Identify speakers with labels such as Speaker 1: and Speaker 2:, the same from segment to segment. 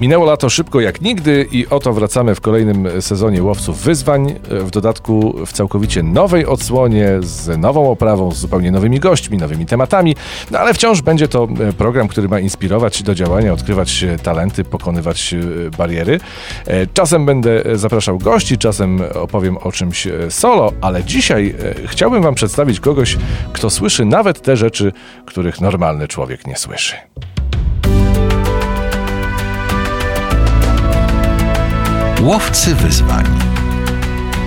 Speaker 1: Minęło lato szybko jak nigdy i oto wracamy w kolejnym sezonie Łowców Wyzwań. W dodatku w całkowicie nowej odsłonie, z nową oprawą, z zupełnie nowymi gośćmi, nowymi tematami. No ale wciąż będzie to e, program, który ma inspirować do działania, odkrywać talenty, pokonywać e, bariery. E, czasem będę zapraszał gości, czasem opowiem o czymś solo, ale dzisiaj chciałbym Wam przedstawić kogoś, kto słyszy nawet te rzeczy, których normalny człowiek nie słyszy.
Speaker 2: Łowcy wyzwań.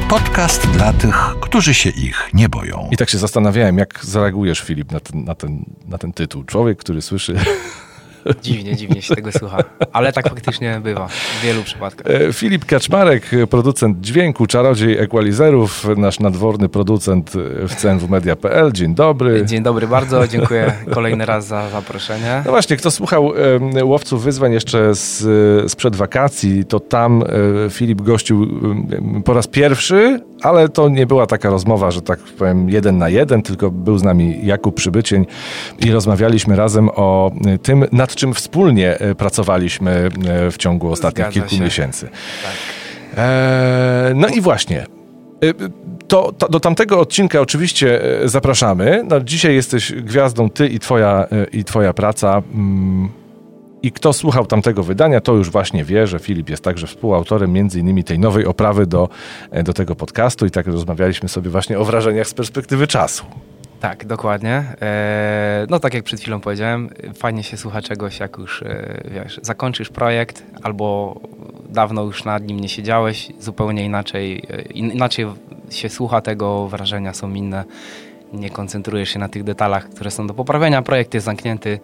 Speaker 2: Podcast dla tych, którzy się ich nie boją.
Speaker 1: I tak się zastanawiałem, jak zareagujesz, Filip, na ten, na ten, na ten tytuł. Człowiek, który słyszy
Speaker 3: Dziwnie, dziwnie się tego słucha. Ale tak faktycznie bywa w wielu przypadkach.
Speaker 1: E, Filip Kaczmarek, producent dźwięku, czarodziej equalizerów, nasz nadworny producent w cnwmedia.pl. Dzień dobry.
Speaker 3: Dzień dobry bardzo, dziękuję kolejny raz za zaproszenie.
Speaker 1: No właśnie, kto słuchał e, Łowców Wyzwań jeszcze z, sprzed wakacji, to tam e, Filip gościł po raz pierwszy, ale to nie była taka rozmowa, że tak powiem jeden na jeden, tylko był z nami Jakub Przybycień i rozmawialiśmy razem o tym, nad czym wspólnie e, pracowaliśmy e, w ciągu ostatnich Zgadza kilku się. miesięcy. Tak. E, no i właśnie. To, to, do tamtego odcinka oczywiście zapraszamy. No, dzisiaj jesteś gwiazdą, ty i twoja, i twoja praca. I kto słuchał tamtego wydania, to już właśnie wie, że Filip jest także współautorem między innymi tej nowej oprawy do, do tego podcastu i tak rozmawialiśmy sobie właśnie o wrażeniach z perspektywy czasu.
Speaker 3: Tak, dokładnie. E, no tak jak przed chwilą powiedziałem, fajnie się słucha czegoś, jak już e, wiesz, zakończysz projekt albo dawno już nad nim nie siedziałeś, zupełnie inaczej, e, inaczej się słucha tego, wrażenia są inne. Nie koncentrujesz się na tych detalach, które są do poprawienia. Projekt jest zamknięty.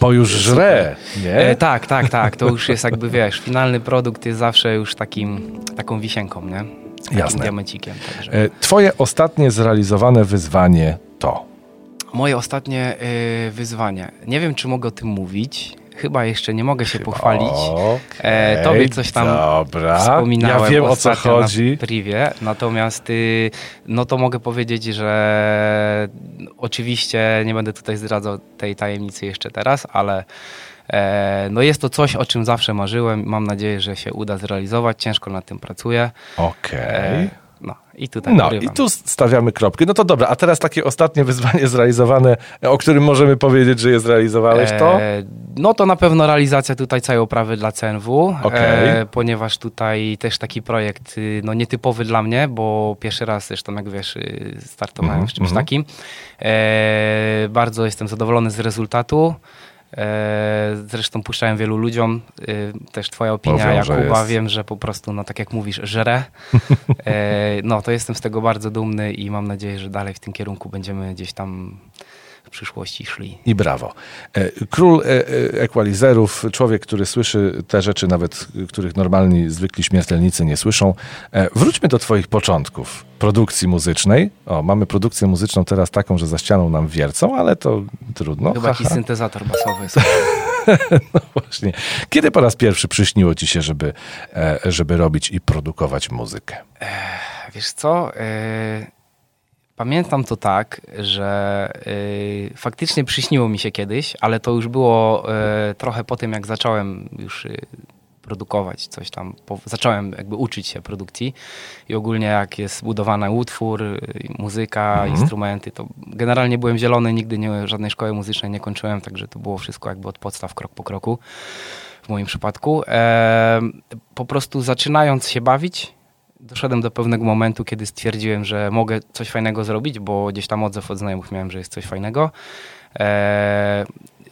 Speaker 1: Bo już żre, nie?
Speaker 3: E, tak, tak, tak. To już jest jakby, wiesz, finalny produkt jest zawsze już takim, taką wisienką, nie? Takim Jasne. diamencikiem. Także.
Speaker 1: Twoje ostatnie zrealizowane wyzwanie to?
Speaker 3: Moje ostatnie y, wyzwanie. Nie wiem, czy mogę o tym mówić. Chyba jeszcze nie mogę się pochwalić. Okay, e, tobie coś tam dobra. wspominałem
Speaker 1: ja wiem, o co chodzi.
Speaker 3: na privie. Natomiast y, no to mogę powiedzieć, że oczywiście nie będę tutaj zdradzał tej tajemnicy jeszcze teraz, ale e, no jest to coś, o czym zawsze marzyłem. Mam nadzieję, że się uda zrealizować. Ciężko nad tym pracuję.
Speaker 1: Okej. Okay.
Speaker 3: No i tutaj
Speaker 1: No i tu stawiamy kropkę. No to dobra, a teraz takie ostatnie wyzwanie zrealizowane, o którym możemy powiedzieć, że je zrealizowałeś, to? E,
Speaker 3: no to na pewno realizacja tutaj całej oprawy dla CNW, okay. e, ponieważ tutaj też taki projekt y, no, nietypowy dla mnie, bo pierwszy raz zresztą, jak wiesz, y, startowałem mm -hmm. w czymś -hmm. takim. E, bardzo jestem zadowolony z rezultatu. E, zresztą puszczałem wielu ludziom. E, też twoja opinia, Powiem, Jakuba, wiem, że po prostu, no tak jak mówisz, żre. E, no to jestem z tego bardzo dumny i mam nadzieję, że dalej w tym kierunku będziemy gdzieś tam w przyszłości szli.
Speaker 1: I brawo. Król equalizerów, człowiek, który słyszy te rzeczy, nawet których normalni, zwykli śmiertelnicy nie słyszą. Wróćmy do twoich początków produkcji muzycznej. O, mamy produkcję muzyczną teraz taką, że za ścianą nam wiercą, ale to trudno.
Speaker 3: Chyba jakiś syntezator basowy jest.
Speaker 1: no właśnie. Kiedy po raz pierwszy przyśniło ci się, żeby, e, żeby robić i produkować muzykę?
Speaker 3: Wiesz co? Pamiętam to tak, że e, faktycznie przyśniło mi się kiedyś, ale to już było trochę po tym, jak zacząłem już produkować coś tam. zacząłem jakby uczyć się produkcji i ogólnie jak jest budowany utwór, muzyka, mhm. instrumenty, to generalnie byłem zielony, nigdy nie, żadnej szkoły muzycznej nie kończyłem, także to było wszystko jakby od podstaw, krok po kroku w moim przypadku. E, po prostu zaczynając się bawić, doszedłem do pewnego momentu, kiedy stwierdziłem, że mogę coś fajnego zrobić, bo gdzieś tam odzew od znajomych miałem, że jest coś fajnego. E,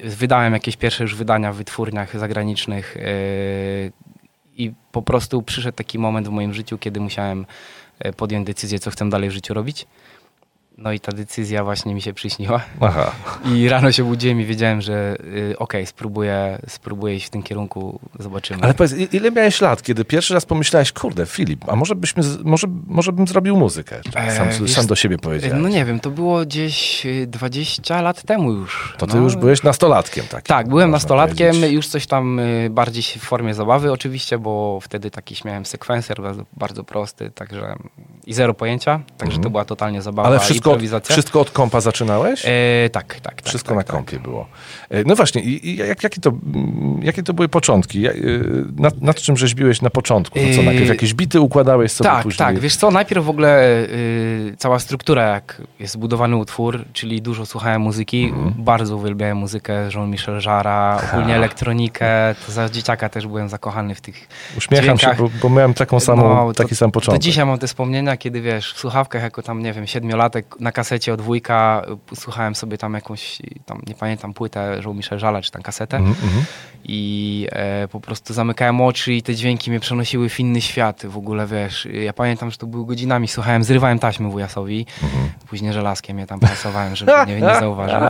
Speaker 3: wydałem jakieś pierwsze już wydania w wytwórniach zagranicznych yy, i po prostu przyszedł taki moment w moim życiu, kiedy musiałem e, podjąć decyzję, co chcę dalej w życiu robić. No i ta decyzja właśnie mi się przyśniła. Aha. I rano się budziłem i wiedziałem, że y, okej, okay, spróbuję, spróbuję iść w tym kierunku, zobaczymy.
Speaker 1: Ale powiedz, ile miałeś lat, kiedy pierwszy raz pomyślałeś, kurde, Filip, a może, byśmy, może, może bym zrobił muzykę? Sam, e, sam do siebie powiedziałem.
Speaker 3: No nie wiem, to było gdzieś 20 y, lat temu już.
Speaker 1: To ty no. już byłeś nastolatkiem, tak?
Speaker 3: Tak, byłem nastolatkiem, powiedzieć. już coś tam y, bardziej w formie zabawy oczywiście, bo wtedy taki śmiałem sekwencer bardzo, bardzo prosty, także i zero pojęcia, także to była totalnie zabawa
Speaker 1: Ale wszystko,
Speaker 3: improwizacja.
Speaker 1: wszystko od kompa zaczynałeś?
Speaker 3: E, tak, tak, tak.
Speaker 1: Wszystko
Speaker 3: tak,
Speaker 1: na
Speaker 3: tak.
Speaker 1: kompie było. E, No właśnie, i, i jak, jakie, to, mm, jakie to były początki? Ja- e, Nad, nad czym rzeźbiłeś na początku? To co,
Speaker 3: Yy,
Speaker 1: najpierw jakieś bity układałeś sobie
Speaker 3: Tak,
Speaker 1: później?
Speaker 3: tak. Wiesz co, najpierw w ogóle y, cała struktura, jak jest zbudowany utwór, czyli dużo słuchałem muzyki,
Speaker 1: Mhm.
Speaker 3: bardzo uwielbiałem muzykę Jean-Michel Jarra, ogólnie elektronikę, to za dzieciaka też byłem zakochany w tych
Speaker 1: Uśmiecham
Speaker 3: dźwiękach.
Speaker 1: się, bo, bo miałem taką samą,
Speaker 3: No, to-
Speaker 1: taki sam
Speaker 3: Do
Speaker 1: początek.
Speaker 3: dzisiaj mam te wspomnienia, kiedy wiesz, w słuchawkach jako tam, nie wiem, siedmiolatek na kasecie od wujka y, słuchałem sobie tam jakąś, tam nie pamiętam, płytę Jean-Michel Jarra, czy tam kasetę
Speaker 1: Mhm, mhm.
Speaker 3: i e, po prostu zamykałem oczy i te dźwięki mnie przenosiły w inny świat w ogóle, wiesz. Ja pamiętam, że to były godzinami, słuchałem, zrywałem taśmy wujasowi,
Speaker 1: Mhm.
Speaker 3: później żelazkiem je tam prasowałem, żeby nie, nie zauważył.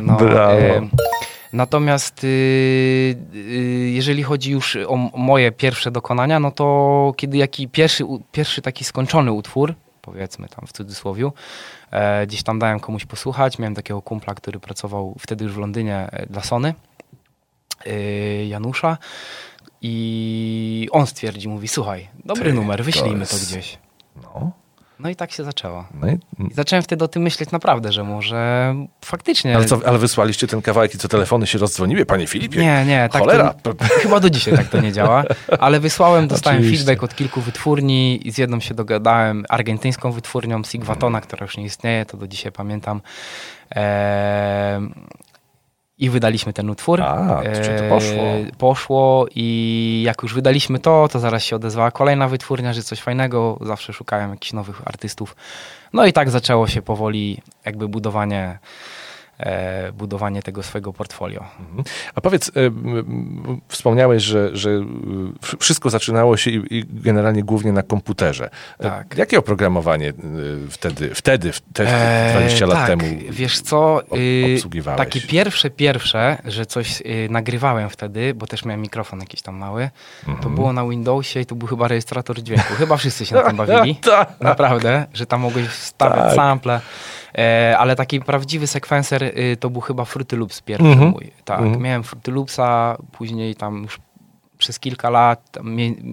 Speaker 3: No,
Speaker 1: Brawo.
Speaker 3: natomiast y, y, jeżeli chodzi już o moje pierwsze dokonania, no to kiedy jaki pierwszy, pierwszy taki skończony utwór, powiedzmy tam w cudzysłowiu, e, gdzieś tam dałem komuś posłuchać, miałem takiego kumpla, który pracował wtedy już w Londynie e, dla Sony, y, Janusza. I on stwierdził, mówi, słuchaj, dobry
Speaker 1: Ty,
Speaker 3: numer,
Speaker 1: to
Speaker 3: wyślijmy to,
Speaker 1: jest-
Speaker 3: gdzieś.
Speaker 1: No,
Speaker 3: No i tak się zaczęło.
Speaker 1: no i,
Speaker 3: I zacząłem wtedy o tym myśleć naprawdę, że może faktycznie...
Speaker 1: ale, co, ale wysłaliście ten kawałek i co telefony się rozdzwoniły, panie Filipie?
Speaker 3: Nie, nie, tak
Speaker 1: Cholera.
Speaker 3: to, chyba do dzisiaj tak to nie działa, ale wysłałem, dostałem
Speaker 1: Oczywiście.
Speaker 3: feedback od kilku wytwórni i z jedną się dogadałem, argentyńską wytwórnią Sigvatona, która już nie istnieje, to do dzisiaj pamiętam. Eee, I wydaliśmy ten utwór.
Speaker 1: A, to poszło.
Speaker 3: Eee, Poszło i jak już wydaliśmy to, to zaraz się odezwała kolejna wytwórnia, że coś fajnego, zawsze szukałem jakichś nowych artystów. No i tak zaczęło się powoli jakby budowanie, budowanie tego swojego portfolio.
Speaker 1: Mhm. A powiedz, e, wspomniałeś, że, że wsz- wszystko zaczynało się i, generalnie głównie na komputerze. E,
Speaker 3: Tak.
Speaker 1: Jakie oprogramowanie wtedy, wtedy, w- te, te 20 lat
Speaker 3: tak,
Speaker 1: temu
Speaker 3: Wiesz co, y,
Speaker 1: obsługiwałeś?
Speaker 3: takie pierwsze, pierwsze, że coś y, nagrywałem wtedy, bo też miałem mikrofon jakiś tam mały, to
Speaker 1: Mhm.
Speaker 3: było na Windowsie i to był chyba rejestrator dźwięku. Chyba wszyscy się na tym bawili.
Speaker 1: Tak.
Speaker 3: Naprawdę, że tam mogłeś wstawiać
Speaker 1: Tak.
Speaker 3: sample. E, ale taki prawdziwy sekwenser y, to był chyba Fruity Loops pierwszy
Speaker 1: Mhm.
Speaker 3: mój. Tak,
Speaker 1: Mhm.
Speaker 3: miałem Fruity Loopsa, później tam już przez kilka lat,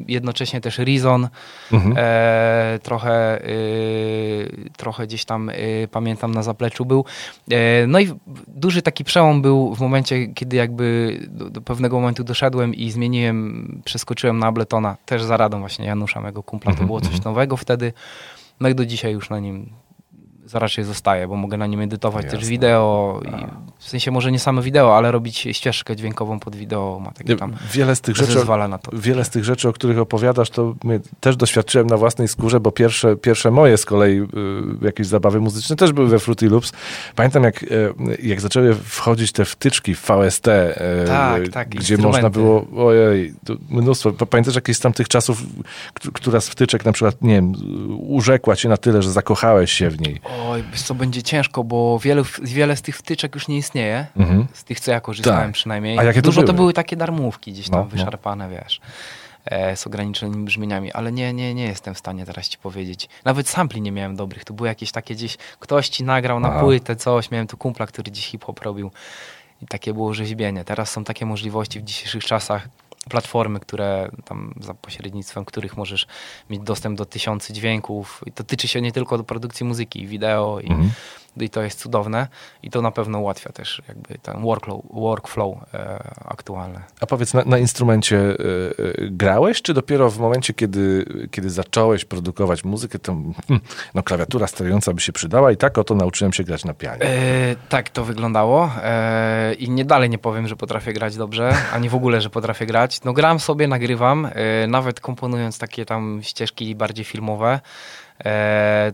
Speaker 3: jednocześnie też Reason,
Speaker 1: Mhm.
Speaker 3: e, trochę, y, trochę gdzieś tam y, pamiętam na zapleczu był. E, no i duży taki przełom był w momencie, kiedy jakby do, do pewnego momentu doszedłem i zmieniłem, przeskoczyłem na Abletona, też za radą właśnie Janusza, mego kumpla, to
Speaker 1: Mhm,
Speaker 3: było coś nowego wtedy. No i do dzisiaj już na nim raczej zostaje, bo mogę na nim edytować też
Speaker 1: Jasne.
Speaker 3: wideo. I w sensie może nie same wideo, ale robić ścieżkę dźwiękową pod wideo ma takie tam
Speaker 1: Wiele z tych rzeczy,
Speaker 3: zezwala na to.
Speaker 1: wiele z tych rzeczy, o których opowiadasz, to też doświadczyłem na własnej skórze, bo pierwsze, pierwsze moje z kolei y, jakieś zabawy muzyczne też były we Fruity Loops. Pamiętam, jak, y, jak zaczęły wchodzić te wtyczki w VST, y,
Speaker 3: Tak, tak,
Speaker 1: gdzie można było, ojej, to mnóstwo. Pa- Pamiętasz jakieś z tamtych czasów, która z wtyczek na przykład, nie wiem, urzekła cię na tyle, że zakochałeś się w niej?
Speaker 3: Oj, co, będzie ciężko, bo wiele, wiele z tych wtyczek już nie istnieje.
Speaker 1: Mhm.
Speaker 3: Z tych, co ja korzystałem
Speaker 1: Tak.
Speaker 3: przynajmniej.
Speaker 1: A jakie to
Speaker 3: Dużo to
Speaker 1: były?
Speaker 3: były takie darmówki gdzieś tam
Speaker 1: No, no.
Speaker 3: wyszarpane, wiesz. E, z ograniczonymi brzmieniami, ale nie, nie, nie jestem w stanie teraz ci powiedzieć. Nawet sampli nie miałem dobrych. To były jakieś takie gdzieś, ktoś ci nagrał na
Speaker 1: A.
Speaker 3: płytę coś, miałem tu kumpla, który dziś hip-hop robił i takie było rzeźbienie. Teraz są takie możliwości w dzisiejszych czasach, platformy, które tam za pośrednictwem których możesz mieć dostęp do tysiący dźwięków i to tyczy się nie tylko do produkcji muzyki, wideo i,
Speaker 1: Mhm.
Speaker 3: I to jest cudowne i to na pewno ułatwia też jakby ten workflow, workflow e, aktualny.
Speaker 1: A powiedz, na, na instrumencie y, y, grałeś, czy dopiero w momencie, kiedy, kiedy zacząłeś produkować muzykę, to hmm, no, klawiatura sterująca by się przydała i tak oto nauczyłem się grać na pianie.
Speaker 3: E, tak to wyglądało e, i nie dalej nie powiem, że potrafię grać dobrze, ani w ogóle, że potrafię grać. No gram sobie, nagrywam, e, nawet komponując takie tam ścieżki bardziej filmowe, e,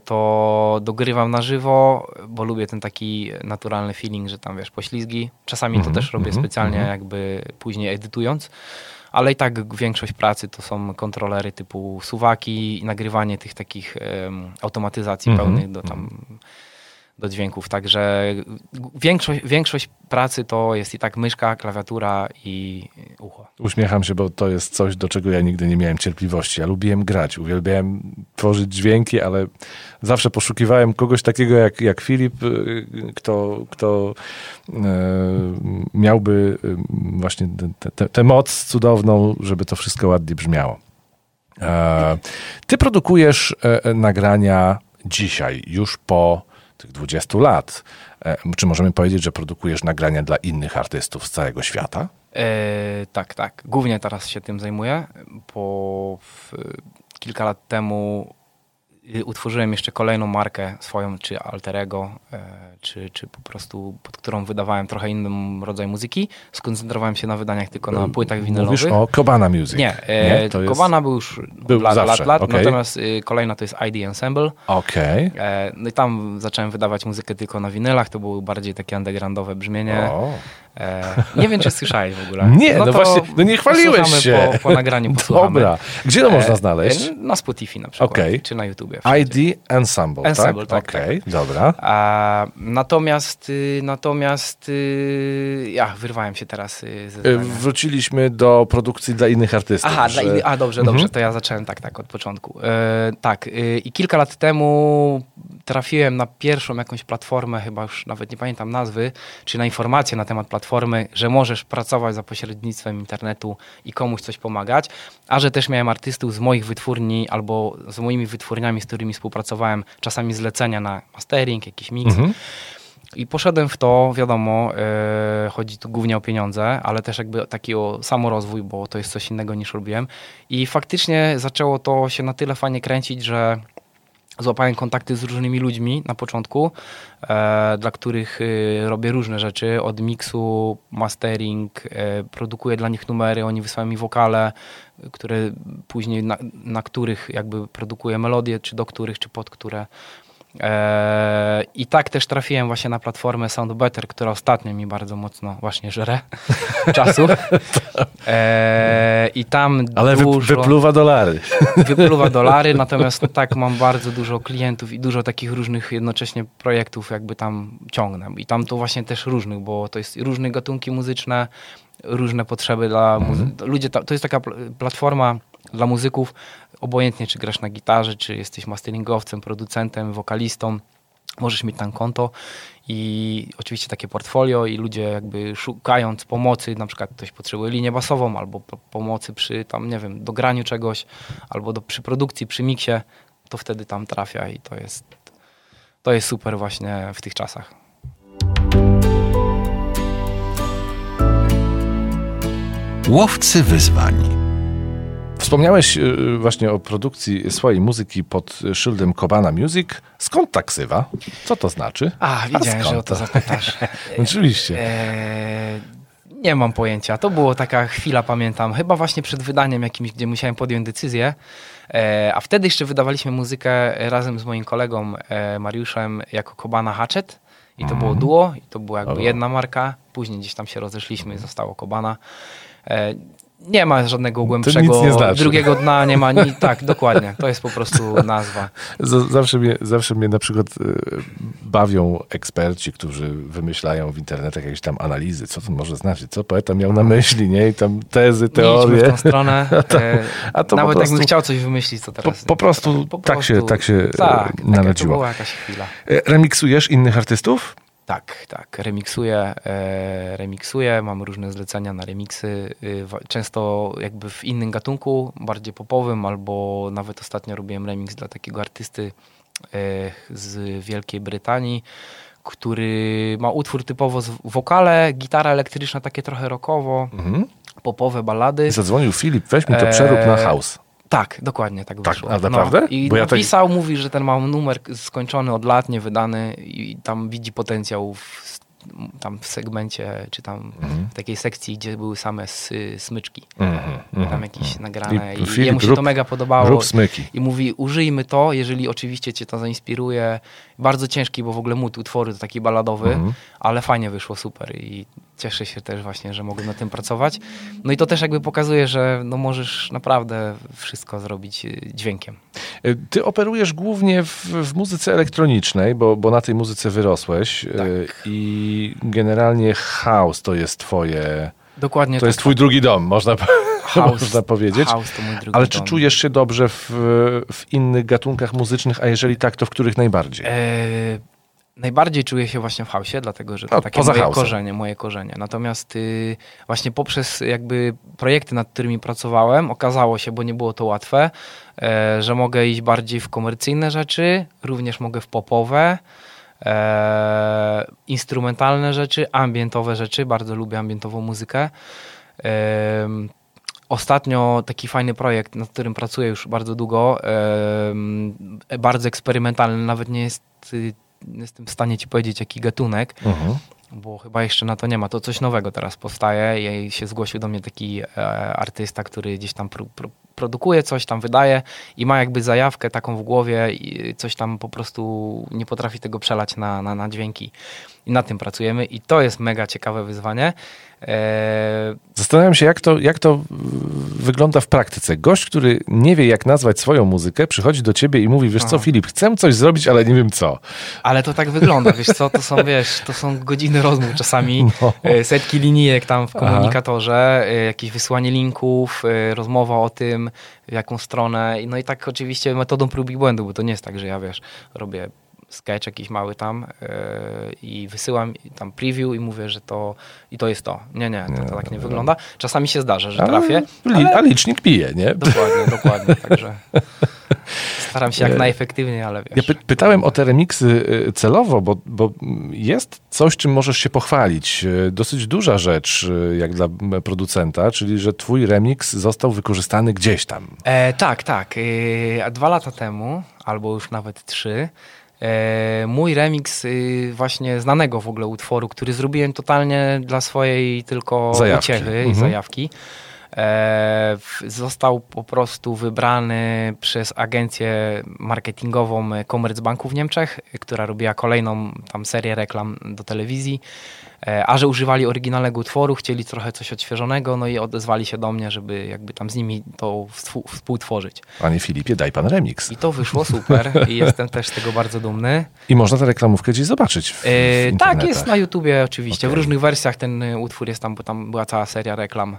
Speaker 3: to dogrywam na żywo, bo lubię ten taki naturalny feeling, że tam wiesz, poślizgi. Czasami
Speaker 1: Mhm,
Speaker 3: to też robię
Speaker 1: mhm,
Speaker 3: specjalnie
Speaker 1: mhm.
Speaker 3: jakby później edytując. Ale i tak większość pracy to są kontrolery typu suwaki i nagrywanie tych takich em, automatyzacji
Speaker 1: Mhm,
Speaker 3: pełnych do tam do dźwięków. Także większość, większość pracy to jest i tak myszka, klawiatura i ucho.
Speaker 1: Uśmiecham się, bo to jest coś, do czego ja nigdy nie miałem cierpliwości. Ja lubiłem grać, uwielbiałem tworzyć dźwięki, ale zawsze poszukiwałem kogoś takiego jak, jak Filip, y, kto, kto e, miałby y, właśnie tę moc cudowną, żeby to wszystko ładnie brzmiało. E, ty produkujesz e, nagrania dzisiaj, już po tych 20 lat. E, czy możemy powiedzieć, że produkujesz nagrania dla innych artystów z całego świata?
Speaker 3: E, tak, tak. Głównie teraz się tym zajmuję, bo w, kilka lat temu utworzyłem jeszcze kolejną markę swoją, czy alterego, e, czy, czy po prostu pod którą wydawałem trochę inny rodzaj muzyki. Skoncentrowałem się na wydaniach tylko na płytach winylowych.
Speaker 1: Mówisz o Kobana Music.
Speaker 3: Nie, e,
Speaker 1: to jest-
Speaker 3: Kobana był już
Speaker 1: Był
Speaker 3: lat,
Speaker 1: zawsze,
Speaker 3: lat, lat
Speaker 1: okej.
Speaker 3: natomiast y, kolejna to jest ID Ensemble.
Speaker 1: Okej.
Speaker 3: E, no i tam zacząłem wydawać muzykę tylko na winylach, to było bardziej takie undergroundowe brzmienie.
Speaker 1: O.
Speaker 3: E, nie wiem, czy słyszałeś w ogóle.
Speaker 1: Nie, no
Speaker 3: to
Speaker 1: właśnie, no nie chwaliłeś się.
Speaker 3: Po, po nagraniu posłuchamy.
Speaker 1: Dobra. Gdzie to można
Speaker 3: E,
Speaker 1: znaleźć?
Speaker 3: e, Na Spotify na przykład,
Speaker 1: Okej.
Speaker 3: czy na YouTubie. wszędzie.
Speaker 1: ID Ensemble,
Speaker 3: Ensemble,
Speaker 1: tak?
Speaker 3: tak,
Speaker 1: Okej, dobra.
Speaker 3: A, natomiast, y, natomiast y, ja wyrwałem się teraz y, ze.
Speaker 1: Wróciliśmy do produkcji dla innych artystów.
Speaker 3: Aha,
Speaker 1: że-
Speaker 3: dla innych, a dobrze,
Speaker 1: Mhm.
Speaker 3: dobrze, to ja zacząłem tak, tak od początku. E, tak, i kilka lat temu trafiłem na pierwszą jakąś platformę, chyba już nawet nie pamiętam nazwy, czy na informację na temat platformy, że możesz pracować za pośrednictwem internetu i komuś coś pomagać, a że też miałem artystów z moich wytwórni albo z moimi wytwórniami, z którymi współpracowałem, czasami zlecenia na mastering, jakiś mix.
Speaker 1: Mhm.
Speaker 3: I poszedłem w to, wiadomo, e, chodzi tu głównie o pieniądze, ale też jakby taki o samorozwój, bo to jest coś innego niż robiłem. I faktycznie zaczęło to się na tyle fajnie kręcić, że złapałem kontakty z różnymi ludźmi na początku, e, dla których e, robię różne rzeczy, od miksu, mastering, e, produkuję dla nich numery, oni wysyłają mi wokale, które później, na, na których jakby produkuję melodie, czy do których, czy pod które. E, I tak też trafiłem właśnie na platformę Sound Better, która ostatnio mi bardzo mocno właśnie żre czasu. E, I tam
Speaker 1: Ale
Speaker 3: dużo
Speaker 1: wypluwa dolary.
Speaker 3: wypluwa dolary, natomiast tak mam bardzo dużo klientów i dużo takich różnych jednocześnie projektów jakby tam ciągnę. I tam to właśnie też różnych, bo to jest różne gatunki muzyczne, różne potrzeby dla muzy- ludzie. ta- To jest taka pl- platforma dla muzyków, obojętnie czy grasz na gitarze, czy jesteś masteringowcem, producentem, wokalistą, możesz mieć tam konto i oczywiście takie portfolio i ludzie jakby szukając pomocy, na przykład ktoś potrzebuje linię basową albo po- pomocy przy tam, nie wiem, dograniu czegoś albo do, przy produkcji, przy miksie, to wtedy tam trafia i to jest, to jest super właśnie w tych czasach.
Speaker 2: Łowcy wyzwań.
Speaker 1: Wspomniałeś y, właśnie o produkcji swojej muzyki pod szyldem Kobana Music. Skąd ta ksywa? Co to znaczy?
Speaker 3: A, widziałem,
Speaker 1: skąd
Speaker 3: że o to zapytasz.
Speaker 1: Oczywiście.
Speaker 3: Eee, nie mam pojęcia. To było taka chwila, pamiętam, chyba właśnie przed wydaniem jakimś, gdzie musiałem podjąć decyzję. Eee, a wtedy jeszcze wydawaliśmy muzykę razem z moim kolegą e, Mariuszem jako Kobana Hatchet. I to było duo, i to była jakby jedna marka. Później gdzieś tam się rozeszliśmy i zostało Kobana. E, nie ma żadnego głębszego
Speaker 1: nie znaczy.
Speaker 3: drugiego dna, nie ma ni- tak, dokładnie. To jest po prostu nazwa.
Speaker 1: Z- Zawsze mnie, zawsze mnie na przykład y, bawią eksperci, którzy wymyślają w internetach jakieś tam analizy. Co to może znaczyć? Co poeta miał na myśli, nie? I tam tezy,
Speaker 3: Nie
Speaker 1: teorie.
Speaker 3: w tą stronę. E,
Speaker 1: a to po
Speaker 3: Nawet
Speaker 1: prostu-
Speaker 3: jakbym chciał coś wymyślić, to
Speaker 1: Po,
Speaker 3: teraz...
Speaker 1: po prostu
Speaker 3: po
Speaker 1: tak się,
Speaker 3: prostu-
Speaker 1: tak się e,
Speaker 3: tak, tak, to
Speaker 1: narodziło.
Speaker 3: była jakaś chwila.
Speaker 1: E, Remiksujesz innych artystów?
Speaker 3: Tak, tak, remiksuję, e, remiksuję, mam różne zlecenia na remiksy, wa- często jakby w innym gatunku, bardziej popowym, albo nawet ostatnio robiłem remix dla takiego artysty e, z Wielkiej Brytanii, który ma utwór typowo z wokale, gitara elektryczna, takie trochę rockowo,
Speaker 1: Mhm.
Speaker 3: popowe ballady.
Speaker 1: Zadzwonił Filip, weź mi to przerób na house.
Speaker 3: Tak, dokładnie tak
Speaker 1: Tak,
Speaker 3: wyszło.
Speaker 1: a naprawdę?
Speaker 3: No. I
Speaker 1: Bo ja tak-
Speaker 3: napisał, mówi, że ten ma numer skończony od lat, niewydany i tam widzi potencjał w, tam w segmencie, czy tam
Speaker 1: Mhm.
Speaker 3: w takiej sekcji, gdzie były same s, smyczki.
Speaker 1: Mhm, mhm,
Speaker 3: Tam jakieś nagrane
Speaker 1: I
Speaker 3: i,
Speaker 1: Filip,
Speaker 3: jemu się
Speaker 1: rób-
Speaker 3: to mega podobało. I mówi, użyjmy to, jeżeli oczywiście cię to zainspiruje. Bardzo ciężki, bo w ogóle mód utworu to taki baladowy,
Speaker 1: Mhm.
Speaker 3: ale fajnie wyszło, super i cieszę się też właśnie, że mogłem na tym pracować. No i to też jakby pokazuje, że no możesz naprawdę wszystko zrobić y, dźwiękiem.
Speaker 1: E, Ty operujesz głównie w, w muzyce elektronicznej, bo, bo na tej muzyce wyrosłeś e,
Speaker 3: Tak.
Speaker 1: i generalnie house to jest twoje,
Speaker 3: Dokładnie
Speaker 1: to
Speaker 3: tak.
Speaker 1: jest twój drugi dom, można,
Speaker 3: House,
Speaker 1: można powiedzieć.
Speaker 3: House to mój drugi
Speaker 1: Ale
Speaker 3: dom.
Speaker 1: czy czujesz się dobrze w, w innych gatunkach muzycznych, a jeżeli tak, to w których najbardziej?
Speaker 3: E, Najbardziej czuję się właśnie w hausie, dlatego że to
Speaker 1: No,
Speaker 3: takie moje korzenie, moje korzenie. Natomiast y, właśnie poprzez jakby projekty, nad którymi pracowałem, okazało się, bo nie było to łatwe, e, że mogę iść bardziej w komercyjne rzeczy, również mogę w popowe, e, instrumentalne rzeczy, ambientowe rzeczy, bardzo lubię ambientową muzykę. Em, Ostatnio taki fajny projekt, nad którym pracuję już bardzo długo, bardzo eksperymentalny, nawet nie jest, y, jestem w stanie ci powiedzieć jaki gatunek,
Speaker 1: Mhm.
Speaker 3: bo chyba jeszcze na to nie ma. To coś nowego teraz powstaje i się zgłosił do mnie taki e, artysta, który gdzieś tam pro, pro, produkuje coś, tam wydaje i ma jakby zajawkę taką w głowie i coś tam po prostu nie potrafi tego przelać na, na, na dźwięki. I nad tym pracujemy i to jest mega ciekawe wyzwanie. E,
Speaker 1: Zastanawiam się, jak to, jak to y, wygląda w praktyce. Gość, który nie wie, jak nazwać swoją muzykę, przychodzi do ciebie i mówi, wiesz co,
Speaker 3: Aha.
Speaker 1: Filip, chcę coś zrobić, ale nie wiem co.
Speaker 3: Ale to tak wygląda, wiesz co, to są, wiesz, to są godziny rozmów czasami,
Speaker 1: No.
Speaker 3: e, setki linijek tam w
Speaker 1: Aha.
Speaker 3: komunikatorze, e, jakieś wysyłanie linków, rozmowa o tym, w jaką stronę, no i tak oczywiście metodą prób i błędu, bo to nie jest tak, że ja, wiesz, robię sketch jakiś mały tam e, i wysyłam tam preview i mówię, że to i to jest to. Nie, nie, to, to tak nie wygląda. Czasami się zdarza, że trafię,
Speaker 1: Ale, li, a licznik pije, nie?
Speaker 3: dokładnie, dokładnie, także staram się jak najefektywniej, ale
Speaker 1: Ja
Speaker 3: wiesz.
Speaker 1: py pytałem o te remiksy y, celowo, bo, bo jest coś, czym możesz się pochwalić. Dosyć duża rzecz, jak dla producenta, czyli że twój remix został wykorzystany gdzieś tam.
Speaker 3: E, tak, tak. E, dwa lata temu, albo już nawet trzy, e, mój remix y, właśnie znanego w ogóle utworu, który zrobiłem totalnie dla swojej tylko
Speaker 1: Zajawki.
Speaker 3: uciechy i
Speaker 1: Mhm.
Speaker 3: zajawki, e, został po prostu wybrany przez agencję marketingową Commerzbanku w Niemczech, która robiła kolejną tam serię reklam do telewizji. E, A że używali oryginalnego utworu, chcieli trochę coś odświeżonego, no i odezwali się do mnie, żeby jakby tam z nimi to współ- współtworzyć.
Speaker 1: Panie Filipie, daj pan remix.
Speaker 3: I to wyszło super i jestem też z tego bardzo dumny.
Speaker 1: I można tę reklamówkę gdzieś zobaczyć w, w
Speaker 3: E, tak, jest na YouTubie oczywiście. W
Speaker 1: Okej.
Speaker 3: różnych wersjach ten utwór jest tam, bo tam była cała seria reklam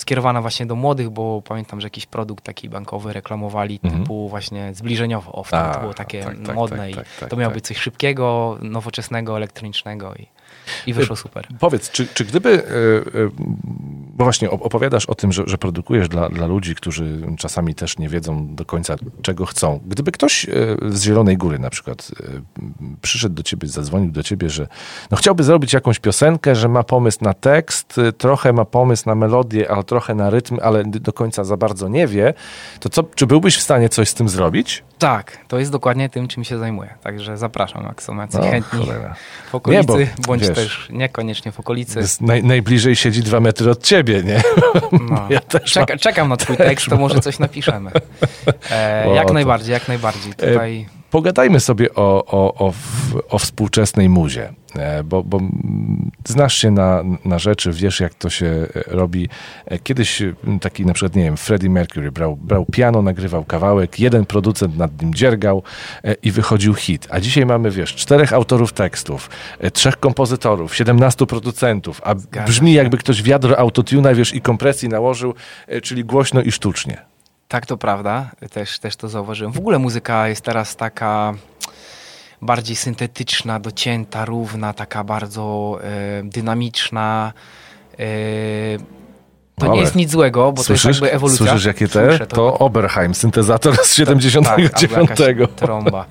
Speaker 3: skierowana właśnie do młodych, bo pamiętam, że jakiś produkt taki bankowy reklamowali
Speaker 1: Mhm.
Speaker 3: typu właśnie zbliżeniowo. O, wtedy
Speaker 1: A,
Speaker 3: to było takie
Speaker 1: tak, tak,
Speaker 3: modne
Speaker 1: tak,
Speaker 3: i
Speaker 1: tak, tak,
Speaker 3: to miało
Speaker 1: tak.
Speaker 3: być coś szybkiego, nowoczesnego, elektronicznego i, i wyszło super.
Speaker 1: Powiedz, czy, czy gdyby, e, e, bo właśnie op- opowiadasz o tym, że, że produkujesz dla, dla ludzi, którzy czasami też nie wiedzą do końca, czego chcą. Gdyby ktoś e, z Zielonej Góry na przykład e, przyszedł do ciebie, zadzwonił do ciebie, że no chciałby zrobić jakąś piosenkę, że ma pomysł na tekst, e, trochę ma pomysł na melodię, ale trochę na rytm, ale do końca za bardzo nie wie, to co, czy byłbyś w stanie coś z tym zrobić?
Speaker 3: Tak, to jest dokładnie tym, czym się zajmuję. Także zapraszam, jak są jacyś
Speaker 1: No,
Speaker 3: chętni
Speaker 1: cholera.
Speaker 3: w okolicy,
Speaker 1: Nie, bo,
Speaker 3: bądź
Speaker 1: wiesz,
Speaker 3: też niekoniecznie w okolicy.
Speaker 1: Naj, najbliżej siedzi dwa metry od ciebie, nie?
Speaker 3: No.
Speaker 1: Ja też
Speaker 3: Czeka, czekam na twój tekst, to może coś napiszemy. E, jak najbardziej, jak najbardziej. Tutaj
Speaker 1: Pogadajmy sobie o, o, o, o współczesnej muzie, e, bo, bo znasz się na, na rzeczy, wiesz jak to się e, robi. E, Kiedyś taki na przykład, nie wiem, Freddie Mercury brał, brał piano, nagrywał kawałek, jeden producent nad nim dziergał i wychodził hit. A dzisiaj mamy, wiesz, czterech autorów tekstów, trzech kompozytorów, 17 producentów, a brzmi jakby ktoś wiadro autotuna, wiesz, i kompresji nałożył, czyli głośno i sztucznie.
Speaker 3: Tak, to prawda. Też, też to zauważyłem. W ogóle muzyka jest teraz taka bardziej syntetyczna, docięta, równa, taka bardzo e, dynamiczna. E, to nie jest nic złego, bo
Speaker 1: Słyszysz,
Speaker 3: to jest jakby ewolucja.
Speaker 1: słyszysz jakie te?
Speaker 3: Słyszę
Speaker 1: to Oberheim, syntezator z
Speaker 3: tak,
Speaker 1: 79.
Speaker 3: albo jakaś trąba.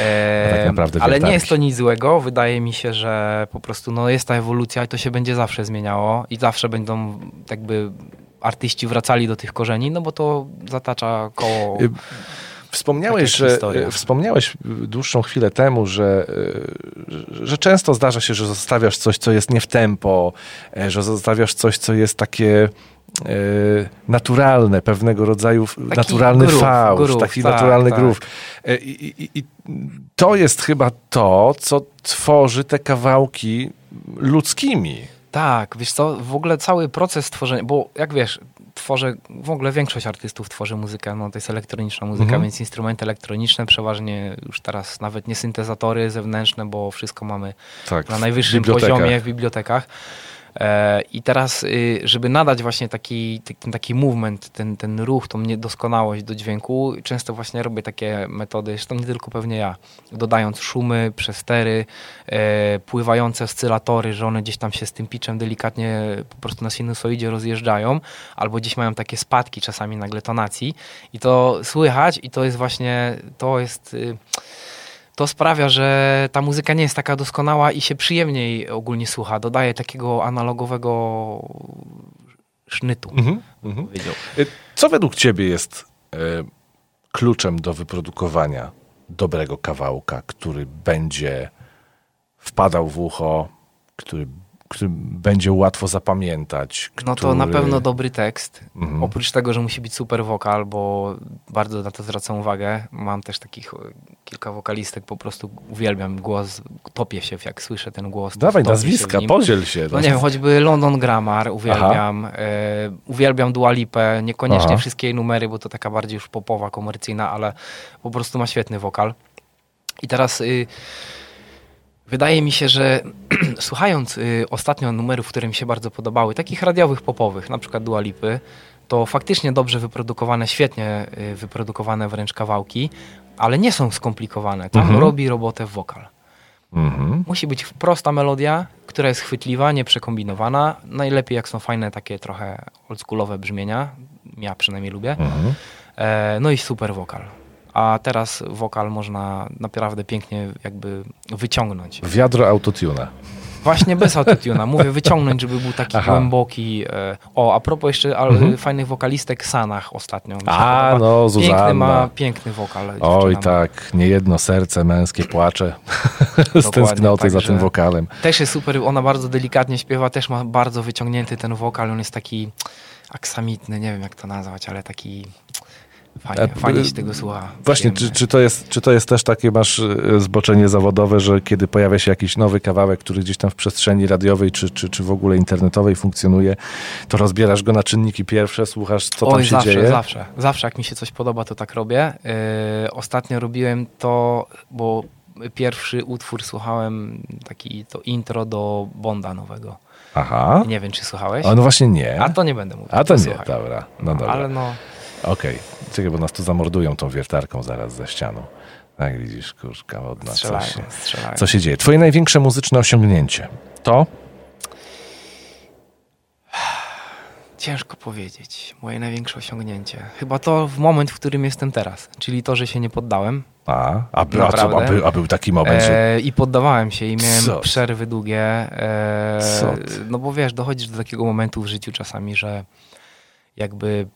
Speaker 3: E,
Speaker 1: Tak naprawdę
Speaker 3: ale nie jest to nic złego. Wydaje mi się, że po prostu no, jest ta ewolucja i to się będzie zawsze zmieniało i zawsze będą jakby artyści wracali do tych korzeni, no bo to zatacza koło.
Speaker 1: Y, Wspomniałeś, że, wspomniałeś dłuższą chwilę temu, że, e, że często zdarza się, że zostawiasz coś, co jest nie w tempo, e, że zostawiasz coś, co jest takie e, naturalne, pewnego rodzaju f- naturalny
Speaker 3: groove,
Speaker 1: fałsz,
Speaker 3: groove,
Speaker 1: taki
Speaker 3: tak,
Speaker 1: naturalny
Speaker 3: tak.
Speaker 1: groove. E, I, i, I to jest chyba to, co tworzy te kawałki ludzkimi.
Speaker 3: Tak, wiesz co, w ogóle cały proces tworzenia, bo jak wiesz, tworzę, w ogóle większość artystów tworzy muzykę, no to jest elektroniczna muzyka,
Speaker 1: Mhm.
Speaker 3: więc instrumenty elektroniczne, przeważnie już teraz nawet nie syntezatory zewnętrzne, bo wszystko mamy
Speaker 1: Tak,
Speaker 3: na najwyższym poziomie w bibliotekach. E, I teraz, y, żeby nadać właśnie taki, taki, taki movement, ten, ten ruch, tą niedoskonałość do dźwięku, często właśnie robię takie metody, zresztą nie tylko pewnie ja, dodając szumy, przestery, e, pływające oscylatory, że one gdzieś tam się z tym pitchem delikatnie po prostu na sinusoidzie rozjeżdżają, albo gdzieś mają takie spadki czasami nagle tonacji. I to słychać i to jest właśnie, to jest... To sprawia, że ta muzyka nie jest taka doskonała i się przyjemniej ogólnie słucha. Dodaje takiego analogowego sznytu. Mhm, mhm.
Speaker 1: Y, co według ciebie jest y, kluczem do wyprodukowania dobrego kawałka, który będzie wpadał w ucho, który który będzie łatwo zapamiętać.
Speaker 3: Który... No to na pewno dobry tekst. Mhm. Oprócz tego, że musi być super wokal, bo bardzo na to zwracam uwagę. Mam też takich e, kilka wokalistek, po prostu uwielbiam głos, topię się jak słyszę ten głos.
Speaker 1: Dawaj nazwiska, podziel się.
Speaker 3: No nie wiem, choćby London Grammar uwielbiam. E, uwielbiam Dua Lipę, niekoniecznie Aha. wszystkie jej numery, bo to taka bardziej już popowa, komercyjna, ale po prostu ma świetny wokal. I teraz... Y, Wydaje mi się, że słuchając y, ostatnio numerów, które mi się bardzo podobały, takich radiowych, popowych, na przykład Dua Lipy, to faktycznie dobrze wyprodukowane, świetnie y, wyprodukowane wręcz kawałki, ale nie są skomplikowane. Tam mhm. robi robotę wokal. Mhm. Musi być prosta melodia, która jest chwytliwa, nieprzekombinowana. Najlepiej jak są fajne takie trochę oldschoolowe brzmienia. Ja przynajmniej lubię. Mhm. E, no i super wokal a teraz wokal można naprawdę pięknie jakby wyciągnąć.
Speaker 1: Wiadro autotuna.
Speaker 3: Właśnie bez autotuna. Mówię wyciągnąć, żeby był taki Aha. głęboki. E, o, a propos jeszcze mhm. fajnych wokalistek Sanach ostatnio.
Speaker 1: A, no Zuzanna.
Speaker 3: Piękny ma, piękny wokal.
Speaker 1: Oj tak, niejedno serce męskie płacze z tęsknoty tak, za tym wokalem.
Speaker 3: Też jest super, ona bardzo delikatnie śpiewa, też ma bardzo wyciągnięty ten wokal, on jest taki aksamitny, nie wiem jak to nazwać, ale taki Fajnie, fajnie się tego słucha.
Speaker 1: Właśnie, czy, czy, to jest, czy to jest też takie masz e, zboczenie zawodowe, że kiedy pojawia się jakiś nowy kawałek, który gdzieś tam w przestrzeni radiowej czy, czy, czy w ogóle internetowej funkcjonuje, to rozbierasz go na czynniki pierwsze, słuchasz, co Oj, tam się
Speaker 3: zawsze,
Speaker 1: dzieje?
Speaker 3: Zawsze, zawsze. Jak mi się coś podoba, to tak robię. Yy, ostatnio robiłem to, bo pierwszy utwór słuchałem, taki to intro do Bonda nowego. Aha. Nie wiem, czy słuchałeś?
Speaker 1: A no właśnie nie.
Speaker 3: A to nie będę mówił.
Speaker 1: A to, to nie, słuchaj. dobra. No, dobra.
Speaker 3: Ale no...
Speaker 1: Okej, okay. czekaj, bo nas tu zamordują tą wiertarką zaraz ze ścianą. Tak widzisz, kurczka wodna, co się, co się dzieje. Twoje największe muzyczne osiągnięcie to?
Speaker 3: Ciężko powiedzieć. Moje największe osiągnięcie. Chyba to w moment, w którym jestem teraz. Czyli to, że się nie poddałem.
Speaker 1: A, a, by, a, co, a, był, a był taki moment, że...
Speaker 3: E, I poddawałem się i miałem co? przerwy długie. E, no bo wiesz, dochodzisz do takiego momentu w życiu czasami, że jakby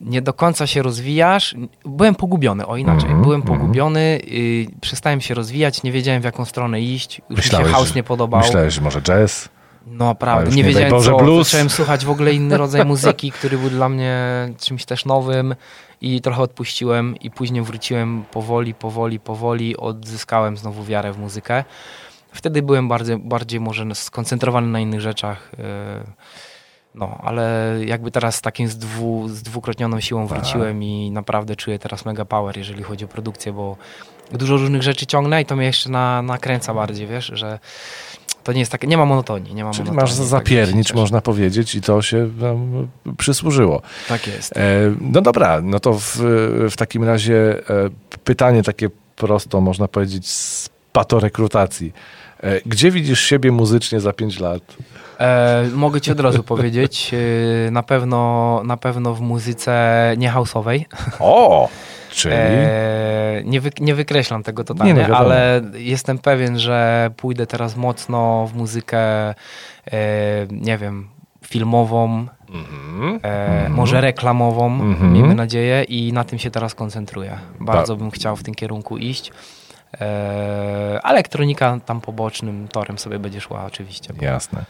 Speaker 3: nie do końca się rozwijasz. Byłem pogubiony, o inaczej. Mm -hmm, Byłem mhm. pogubiony, y, przestałem się rozwijać, nie wiedziałem w jaką stronę iść. Już myślałeś, mi się house nie podobał.
Speaker 1: Myślałeś, że może jazz?
Speaker 3: No prawda, nie, nie wiedziałem Boże, co. Blues. Zacząłem słuchać w ogóle inny rodzaj muzyki, który był dla mnie czymś też nowym i trochę odpuściłem i później wróciłem powoli, powoli, powoli, odzyskałem znowu wiarę w muzykę. Wtedy byłem bardziej, bardziej może skoncentrowany na innych rzeczach. Yy no, ale jakby teraz z takim z, dwu, z dwukrotnioną siłą tak. wróciłem i naprawdę czuję teraz mega power, jeżeli chodzi o produkcję, bo dużo różnych rzeczy ciągnę i to mnie jeszcze na, nakręca bardziej, wiesz, że to nie jest takie, nie ma monotonii. Nie ma
Speaker 1: Czyli
Speaker 3: monotonii,
Speaker 1: masz zapiernicz, tak można powiedzieć, i to się um, przysłużyło.
Speaker 3: Tak jest.
Speaker 1: E, no dobra, no to w, w takim razie e, pytanie takie prosto, można powiedzieć, z patorekrutacji. E, gdzie widzisz siebie muzycznie za 5 lat?
Speaker 3: E, mogę ci od razu powiedzieć, e, na pewno, na pewno w muzyce nie house'owej.
Speaker 1: O! Czyli? E,
Speaker 3: nie, wy, nie wykreślam tego totalnie, nie, no ale jestem pewien, że pójdę teraz mocno w muzykę, e, nie wiem, filmową, mm -hmm. może reklamową, mm -hmm. miejmy nadzieję, i na tym się teraz koncentruję. Bardzo bym chciał w tym kierunku iść. E, elektronika tam pobocznym torem sobie będzie szła oczywiście.
Speaker 1: Bo... Jasne.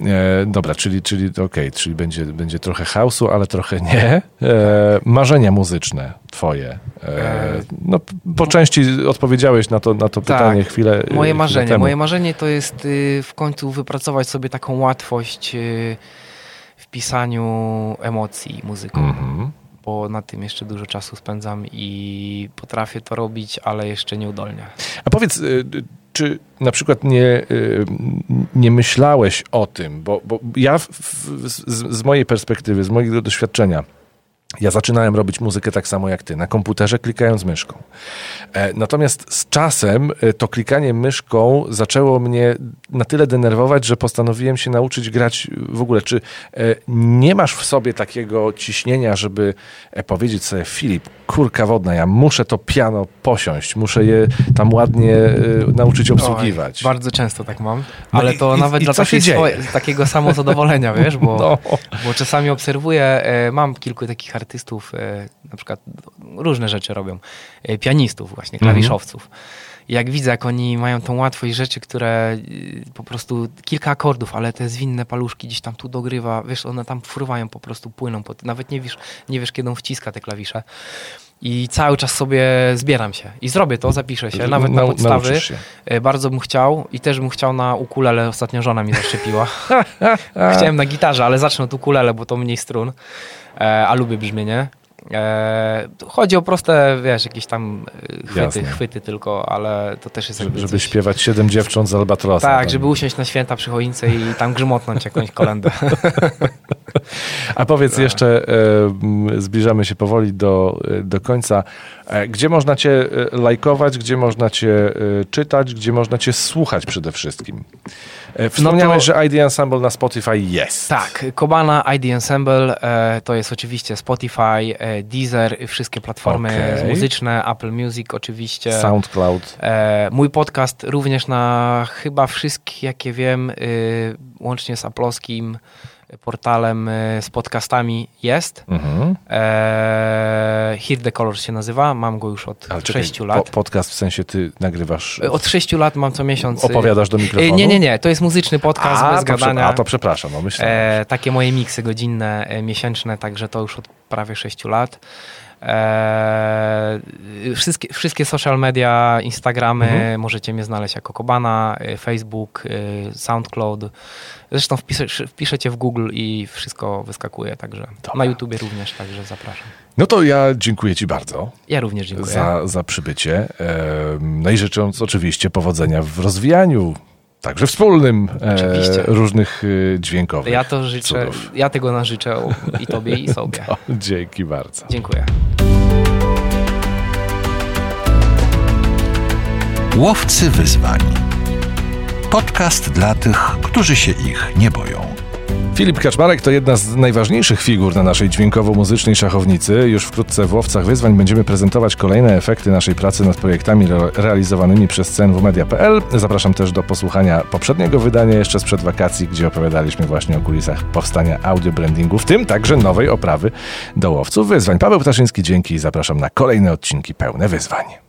Speaker 1: E, dobra, czyli, czyli okej, okay, czyli będzie, będzie trochę house'u, ale trochę nie. E, marzenia muzyczne twoje. E, no, po części odpowiedziałeś na to, na to tak. pytanie chwilę
Speaker 3: Moje
Speaker 1: chwilę
Speaker 3: marzenie. Moje marzenie to jest y, w końcu wypracować sobie taką łatwość y, w pisaniu emocji muzyką. Mm -hmm bo na tym jeszcze dużo czasu spędzam i potrafię to robić, ale jeszcze nieudolnie.
Speaker 1: A powiedz, y, czy na przykład nie, y, nie myślałeś o tym, bo, bo ja w, z, z mojej perspektywy, z mojego doświadczenia, ja zaczynałem robić muzykę tak samo jak ty, na komputerze klikając myszką. E, natomiast z czasem e, to klikanie myszką zaczęło mnie na tyle denerwować, że postanowiłem się nauczyć grać w ogóle. Czy e, nie masz w sobie takiego ciśnienia, żeby powiedzieć sobie, Filip, kurka wodna, ja muszę to piano posiąść, muszę je tam ładnie nauczyć obsługiwać.
Speaker 3: Oj, bardzo często tak mam, no ale to i, nawet i, dla takiej swoje, takiego samozadowolenia, wiesz, bo, no. bo czasami obserwuję, mam kilku takich artystów, na przykład różne rzeczy robią, pianistów właśnie, klawiszowców. Jak widzę, jak oni mają tą łatwość rzeczy, które y, po prostu kilka akordów, ale te zwinne paluszki gdzieś tam tu dogrywa, wiesz, one tam fruwają po prostu, płyną, nawet nie wiesz, nie wiesz kiedy on wciska te klawisze. I cały czas sobie zbieram się i zrobię to, zapiszę się, nawet na podstawy. Bardzo bym chciał i też bym chciał na ukulele, ostatnio żona mi zaszczepiła. Chciałem na gitarze, ale zacznę od ukulele, bo to mniej strun, e, a lubię brzmienie. E, chodzi o proste, wiesz, jakieś tam e, chwyty, chwyty tylko, ale to też jest
Speaker 1: jakby Żeby coś... śpiewać siedem dziewcząt z Albatrosa.
Speaker 3: Tak, tam. żeby usiąść na święta przy choince i tam grzmotnąć jakąś kolendę.
Speaker 1: A powiedz tak. jeszcze, e, zbliżamy się powoli do, e, do końca. E, gdzie można cię e, lajkować, gdzie można cię czytać, gdzie można cię słuchać przede wszystkim? Wspomniałeś, no to... że ID Ensemble na Spotify jest.
Speaker 3: Tak, Kobana, ID Ensemble to jest oczywiście Spotify, Deezer, wszystkie platformy okay. muzyczne, Apple Music oczywiście.
Speaker 1: SoundCloud.
Speaker 3: Mój podcast również na chyba wszystkie, jakie wiem, łącznie z Aploskim portalem e, z podcastami jest. Mhm. E, Hear the Colors się nazywa, mam go już od Ale 6 czekaj, lat. Po,
Speaker 1: podcast w sensie ty nagrywasz?
Speaker 3: E, od 6 lat mam co miesiąc.
Speaker 1: Opowiadasz do mikrofonu?
Speaker 3: Nie, nie, nie, to jest muzyczny podcast a, bez gadania.
Speaker 1: A to przepraszam, no myślę. E,
Speaker 3: takie moje miksy godzinne, miesięczne, także to już od prawie 6 lat. Eee, wszystkie, wszystkie social media, Instagramy, mhm. możecie mnie znaleźć jako Kobana, e, Facebook, e, SoundCloud. Zresztą wpisze, wpiszecie w Google i wszystko wyskakuje, także Dobra. na YouTubie również, także zapraszam.
Speaker 1: No to ja dziękuję Ci bardzo.
Speaker 3: Ja również dziękuję.
Speaker 1: Za, za przybycie. No i życząc oczywiście powodzenia w rozwijaniu także wspólnym e, różnych e, dźwiękowych.
Speaker 3: Ja to życzę, cudów. ja tego nażyczę i tobie i sobie. No,
Speaker 1: dzięki bardzo.
Speaker 3: Dziękuję.
Speaker 2: Łowcy wyzwań. Podcast dla tych, którzy się ich nie boją.
Speaker 1: Filip Kaczmarek to jedna z najważniejszych figur na naszej dźwiękowo-muzycznej szachownicy. Już wkrótce w Łowcach Wyzwań będziemy prezentować kolejne efekty naszej pracy nad projektami re realizowanymi przez cnwmedia.pl. Zapraszam też do posłuchania poprzedniego wydania jeszcze sprzed wakacji, gdzie opowiadaliśmy właśnie o kulisach powstania audio brandingu, w tym także nowej oprawy do Łowców Wyzwań. Paweł Ptaszyński, dzięki i zapraszam na kolejne odcinki pełne wyzwań.